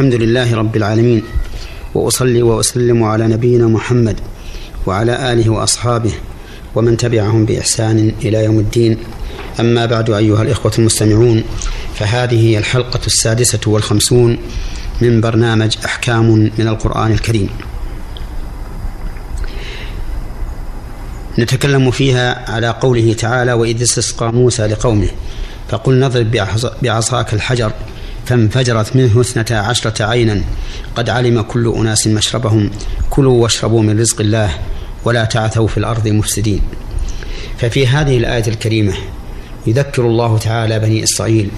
الحمد لله رب العالمين وأصلي وأسلم على نبينا محمد وعلى آله وأصحابه ومن تبعهم بإحسان إلى يوم الدين. أما بعد أيها الإخوة المستمعون فهذه هي الحلقة السادسة والخمسون من برنامج أحكام من القرآن الكريم. نتكلم فيها على قوله تعالى وإذ استسقى موسى لقومه فقل نضرب بعصاك الحجر فانفجرت منه اثنتا عشرة عينا. قد علم كل أناس مشربهم. كلوا واشربوا من رزق الله ولا تعثوا في الأرض مفسدين. ففي هذه الآية الكريمة يذكر الله تعالى بني إسرائيل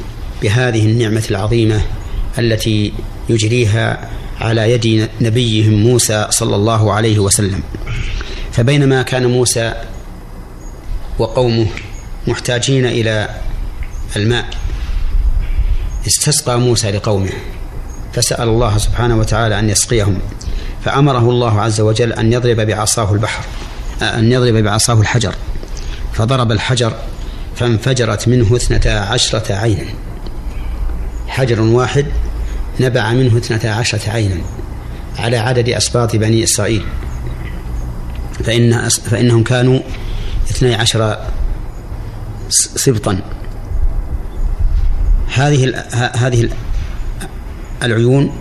بهذه النعمة العظيمة التي يجريها على يد نبيهم موسى صلى الله عليه وسلم. فبينما كان موسى وقومه محتاجين إلى الماء استسقى موسى لقومه فسأل الله سبحانه وتعالى أن يسقيهم فأمره الله عز وجل أن يضرب بعصاه البحر أن يضرب بعصاه الحجر فضرب الحجر فانفجرت منه اثنتا عشرة عينا. حجر واحد نبع منه اثنتا عشرة عينا على عدد أسباط بني إسرائيل. فإن فإنهم كانوا اثني عشر سبطا. هذه هذه العيون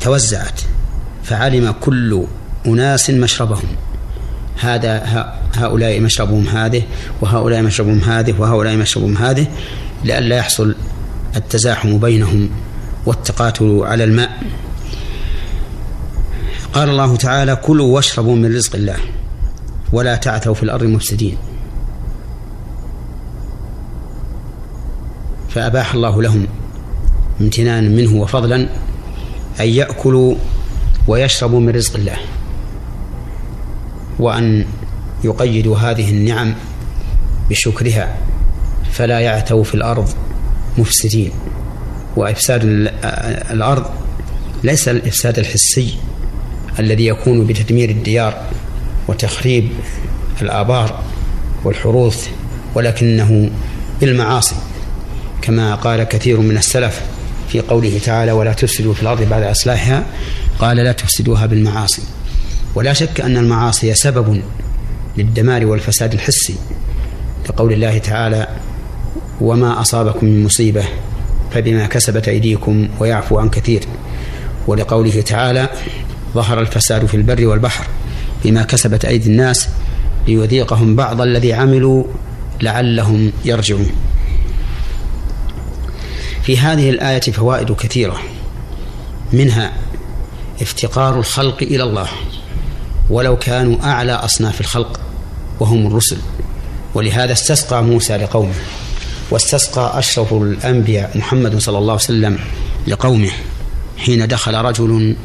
توزعت فعلم كل أناس مشربهم. هذا هؤلاء مشربهم هذه وهؤلاء مشربهم هذه وهؤلاء مشربهم هذه لئلا يحصل التزاحم بينهم والتقاتل على الماء. قال الله تعالى كلوا واشربوا من رزق الله ولا تعثوا في الأرض مفسدين. فأباح الله لهم امتنانا منه وفضلا أن يأكلوا ويشربوا من رزق الله وأن يقيدوا هذه النعم بشكرها فلا يعتوا في الأرض مفسدين وإفساد الأرض ليس الإفساد الحسي الذي يكون بتدمير الديار وتخريب الآبار والحروث ولكنه بالمعاصي كما قال كثير من السلف في قوله تعالى ولا تفسدوا في الأرض بعد إصلاحها. قال لا تفسدوها بالمعاصي. ولا شك أن المعاصي سبب للدمار والفساد الحسي لقول الله تعالى وما أصابكم من مصيبة فبما كسبت أيديكم ويعفو عن كثير. ولقوله تعالى ظهر الفساد في البر والبحر بما كسبت أيدي الناس ليذيقهم بعض الذي عملوا لعلهم يرجعون. في هذه الآية فوائد كثيرة. منها افتقار الخلق إلى الله. ولو كانوا أعلى أصناف الخلق وهم الرسل. ولهذا استسقى موسى لقومه واستسقى أشرف الأنبياء محمد صلى الله عليه وسلم لقومه حين دخل رجل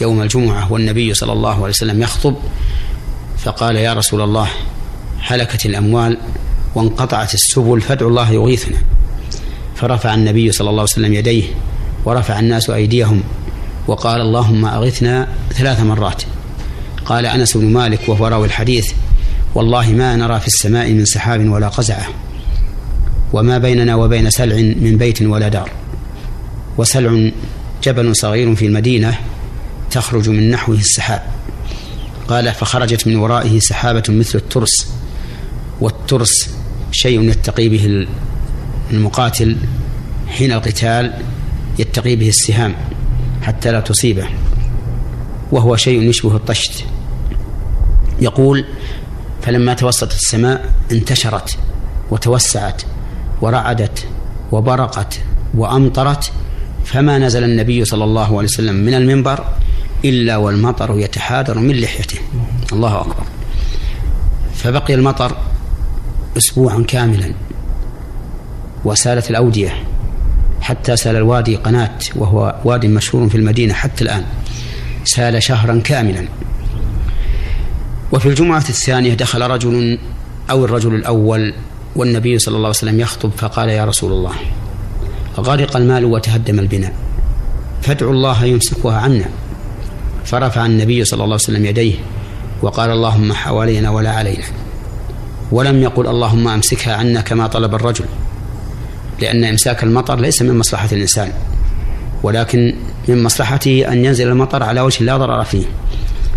يوم الجمعة والنبي صلى الله عليه وسلم يخطب فقال يا رسول الله هلكت الأموال وانقطعت السبل فادعوا الله يغيثنا. فرفع النبي صلى الله عليه وسلم يديه ورفع الناس أيديهم وقال اللهم أغثنا ثلاث مرات. قال أنس بن مالك وهو راوي الحديث والله ما نرى في السماء من سحاب ولا قزعة وما بيننا وبين سلع من بيت ولا دار. وسلع جبل صغير في المدينة تخرج من نحوه السحاب. قال فخرجت من ورائه سحابة مثل الترس والترس شيء يتقي به المقاتل حين القتال يتقي به السهام حتى لا تصيبه وهو شيء يشبه الطشت. يقول فلما توسطت السماء انتشرت وتوسعت ورعدت وبرقت وأمطرت فما نزل النبي صلى الله عليه وسلم من المنبر إلا والمطر يتحادر من لحيته. الله أكبر. فبقي المطر اسبوعا كاملا. وسالت الأودية حتى سال الوادي قناة وهو واد مشهور في المدينة حتى الآن. سال شهرا كاملا. وفي الجمعة الثانية دخل رجل أو الرجل الأول والنبي صلى الله عليه وسلم يخطب فقال يا رسول الله غرق المال وتهدم البناء فادعوا الله يمسكها عنا. فرفع النبي صلى الله عليه وسلم يديه وقال اللهم حوالينا ولا علينا ولم يقل اللهم أمسكها عنا كما طلب الرجل. لأن إمساك المطر ليس من مصلحة الإنسان ولكن من مصلحته أن ينزل المطر على وجه لا ضرر فيه.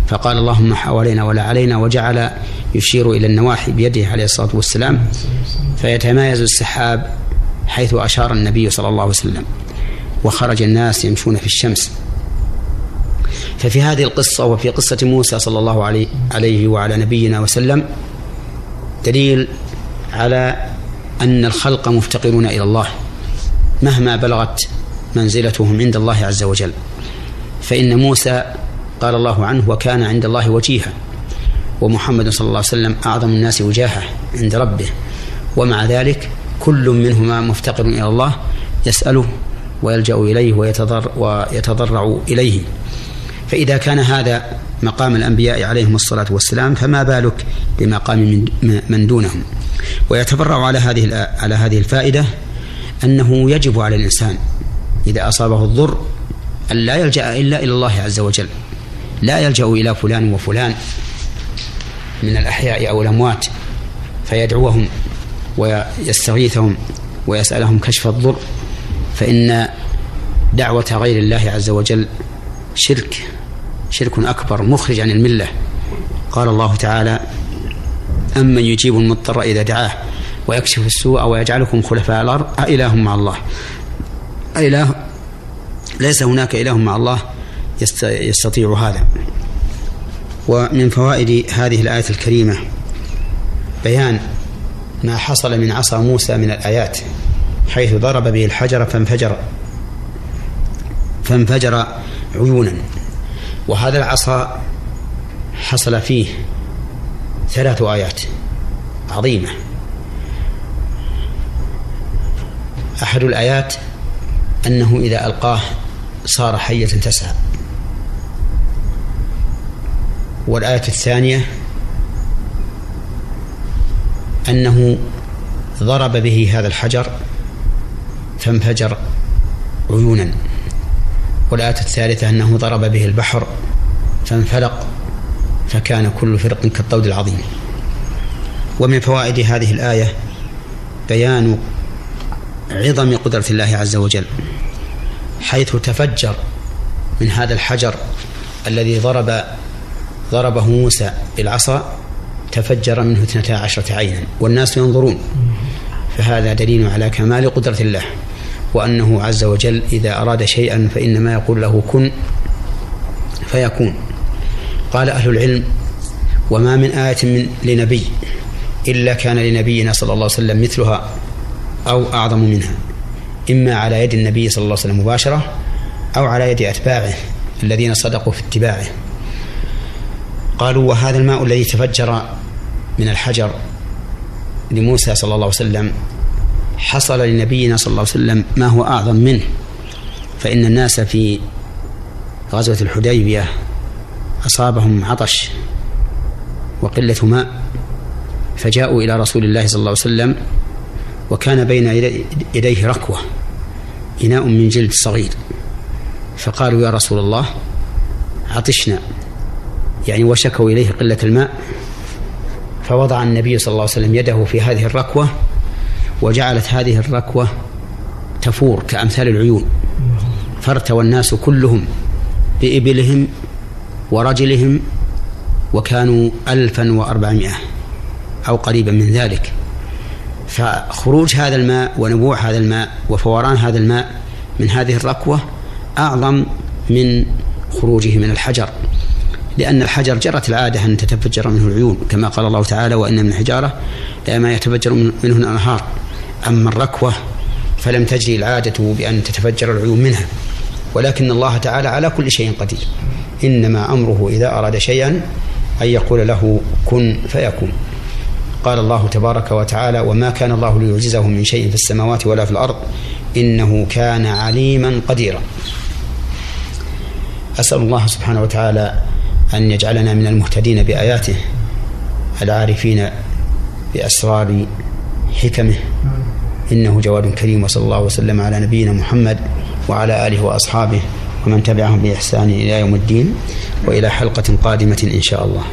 فقال اللهم حوالينا ولا علينا وجعل يشير إلى النواحي بيده عليه الصلاة والسلام فيتمايز السحاب حيث أشار النبي صلى الله عليه وسلم وخرج الناس يمشون في الشمس. ففي هذه القصة وفي قصة موسى صلى الله عليه, عليه وعلى نبينا وسلم دليل على أن الخلق مفتقرون إلى الله. مهما بلغت منزلتهم عند الله عز وجل. فإن موسى قال الله عنه وكان عند الله وجيها. ومحمد صلى الله عليه وسلم أعظم الناس وجاهة عند ربه. ومع ذلك كل منهما مفتقر إلى الله يسأله ويلجأ إليه ويتضر ويتضرع إليه. فإذا كان هذا مقام الأنبياء عليهم الصلاة والسلام فما بالك بمقام من دونهم؟ ويتفرع على هذه على هذه الفائدة أنه يجب على الإنسان إذا أصابه الضر أن لا يلجأ إلا إلى الله عز وجل. لا يلجأ إلى فلان وفلان من الأحياء أو الأموات فيدعوهم ويستغيثهم ويسألهم كشف الضر فإن دعوة غير الله عز وجل شرك شرك أكبر مخرج عن الملة. قال الله تعالى أمن يجيب المضطر إذا دعاه ويكشف السوء ويجعلكم خلفاء الأرض أإله مع الله. أإله ليس هناك إله مع الله يستطيع هذا. ومن فوائد هذه الآية الكريمة بيان ما حصل من عصا موسى من الآيات حيث ضرب به الحجر فانفجر فانفجر عيونا. وهذا العصا حصل فيه ثلاث آيات. عظيمة. أحد الآيات أنه إذا ألقاه صار حية تسعى والآية الثانية أنه ضرب به هذا الحجر فانفجر عيونا. والآية الثالثة أنه ضرب به البحر فانفلق فكان كل فرق كالطود العظيم. ومن فوائد هذه الآية بيان عظم قدرة الله عز وجل حيث تفجر من هذا الحجر الذي ضرب ضربه موسى بالعصا تفجر منه اثنتا عشرة عينا والناس ينظرون. فهذا دليل على كمال قدرة الله وأنه عز وجل إذا أراد شيئا فإنما يقول له كن فيكون. قال أهل العلم وما من آية من لنبي إلا كان لنبينا صلى الله عليه وسلم مثلها أو أعظم منها إما على يد النبي صلى الله عليه وسلم مباشرة أو على يد أتباعه الذين صدقوا في اتباعه. قالوا وهذا الماء الذي تفجر من الحجر لموسى صلى الله عليه وسلم حصل لنبينا صلى الله عليه وسلم ما هو أعظم منه فإن الناس في غزوة الحديبية أصابهم عطش وقلة ماء فجاءوا إلى رسول الله صلى الله عليه وسلم وكان بين يديه ركوة إناء من جلد صغير. فقالوا يا رسول الله عطشنا يعني وشكوا إليه قلة الماء فوضع النبي صلى الله عليه وسلم يده في هذه الركوة وجعلت هذه الركوة تفور كأمثال العيون. فارتوى الناس كلهم بإبلهم ورجلهم وكانوا ألفا وأربعمائة أو قريبا من ذلك. فخروج هذا الماء ونبوع هذا الماء وفوران هذا الماء من هذه الركوة أعظم من خروجه من الحجر لأن الحجر جرت العادة أن تتفجر منه العيون كما قال الله تعالى وإن من الحجارة لما يتفجر منه الأنهار. أما الركوة فلم تجري العادة بأن تتفجر العيون منها ولكن الله تعالى على كل شيء قدير. إنما أمره إذا أراد شيئا أن يقول له كن فيكون. قال الله تبارك وتعالى وما كان الله ليعجزه من شيء في السماوات ولا في الأرض إنه كان عليما قديرا. أسأل الله سبحانه وتعالى أن يجعلنا من المهتدين بآياته العارفين بأسرار حكمه. إنه جواد كريم وصلى الله وسلم على نبينا محمد وعلى آله وأصحابه. ومن تبعهم بإحسان إلى يوم الدين وإلى حلقة قادمة إن شاء الله.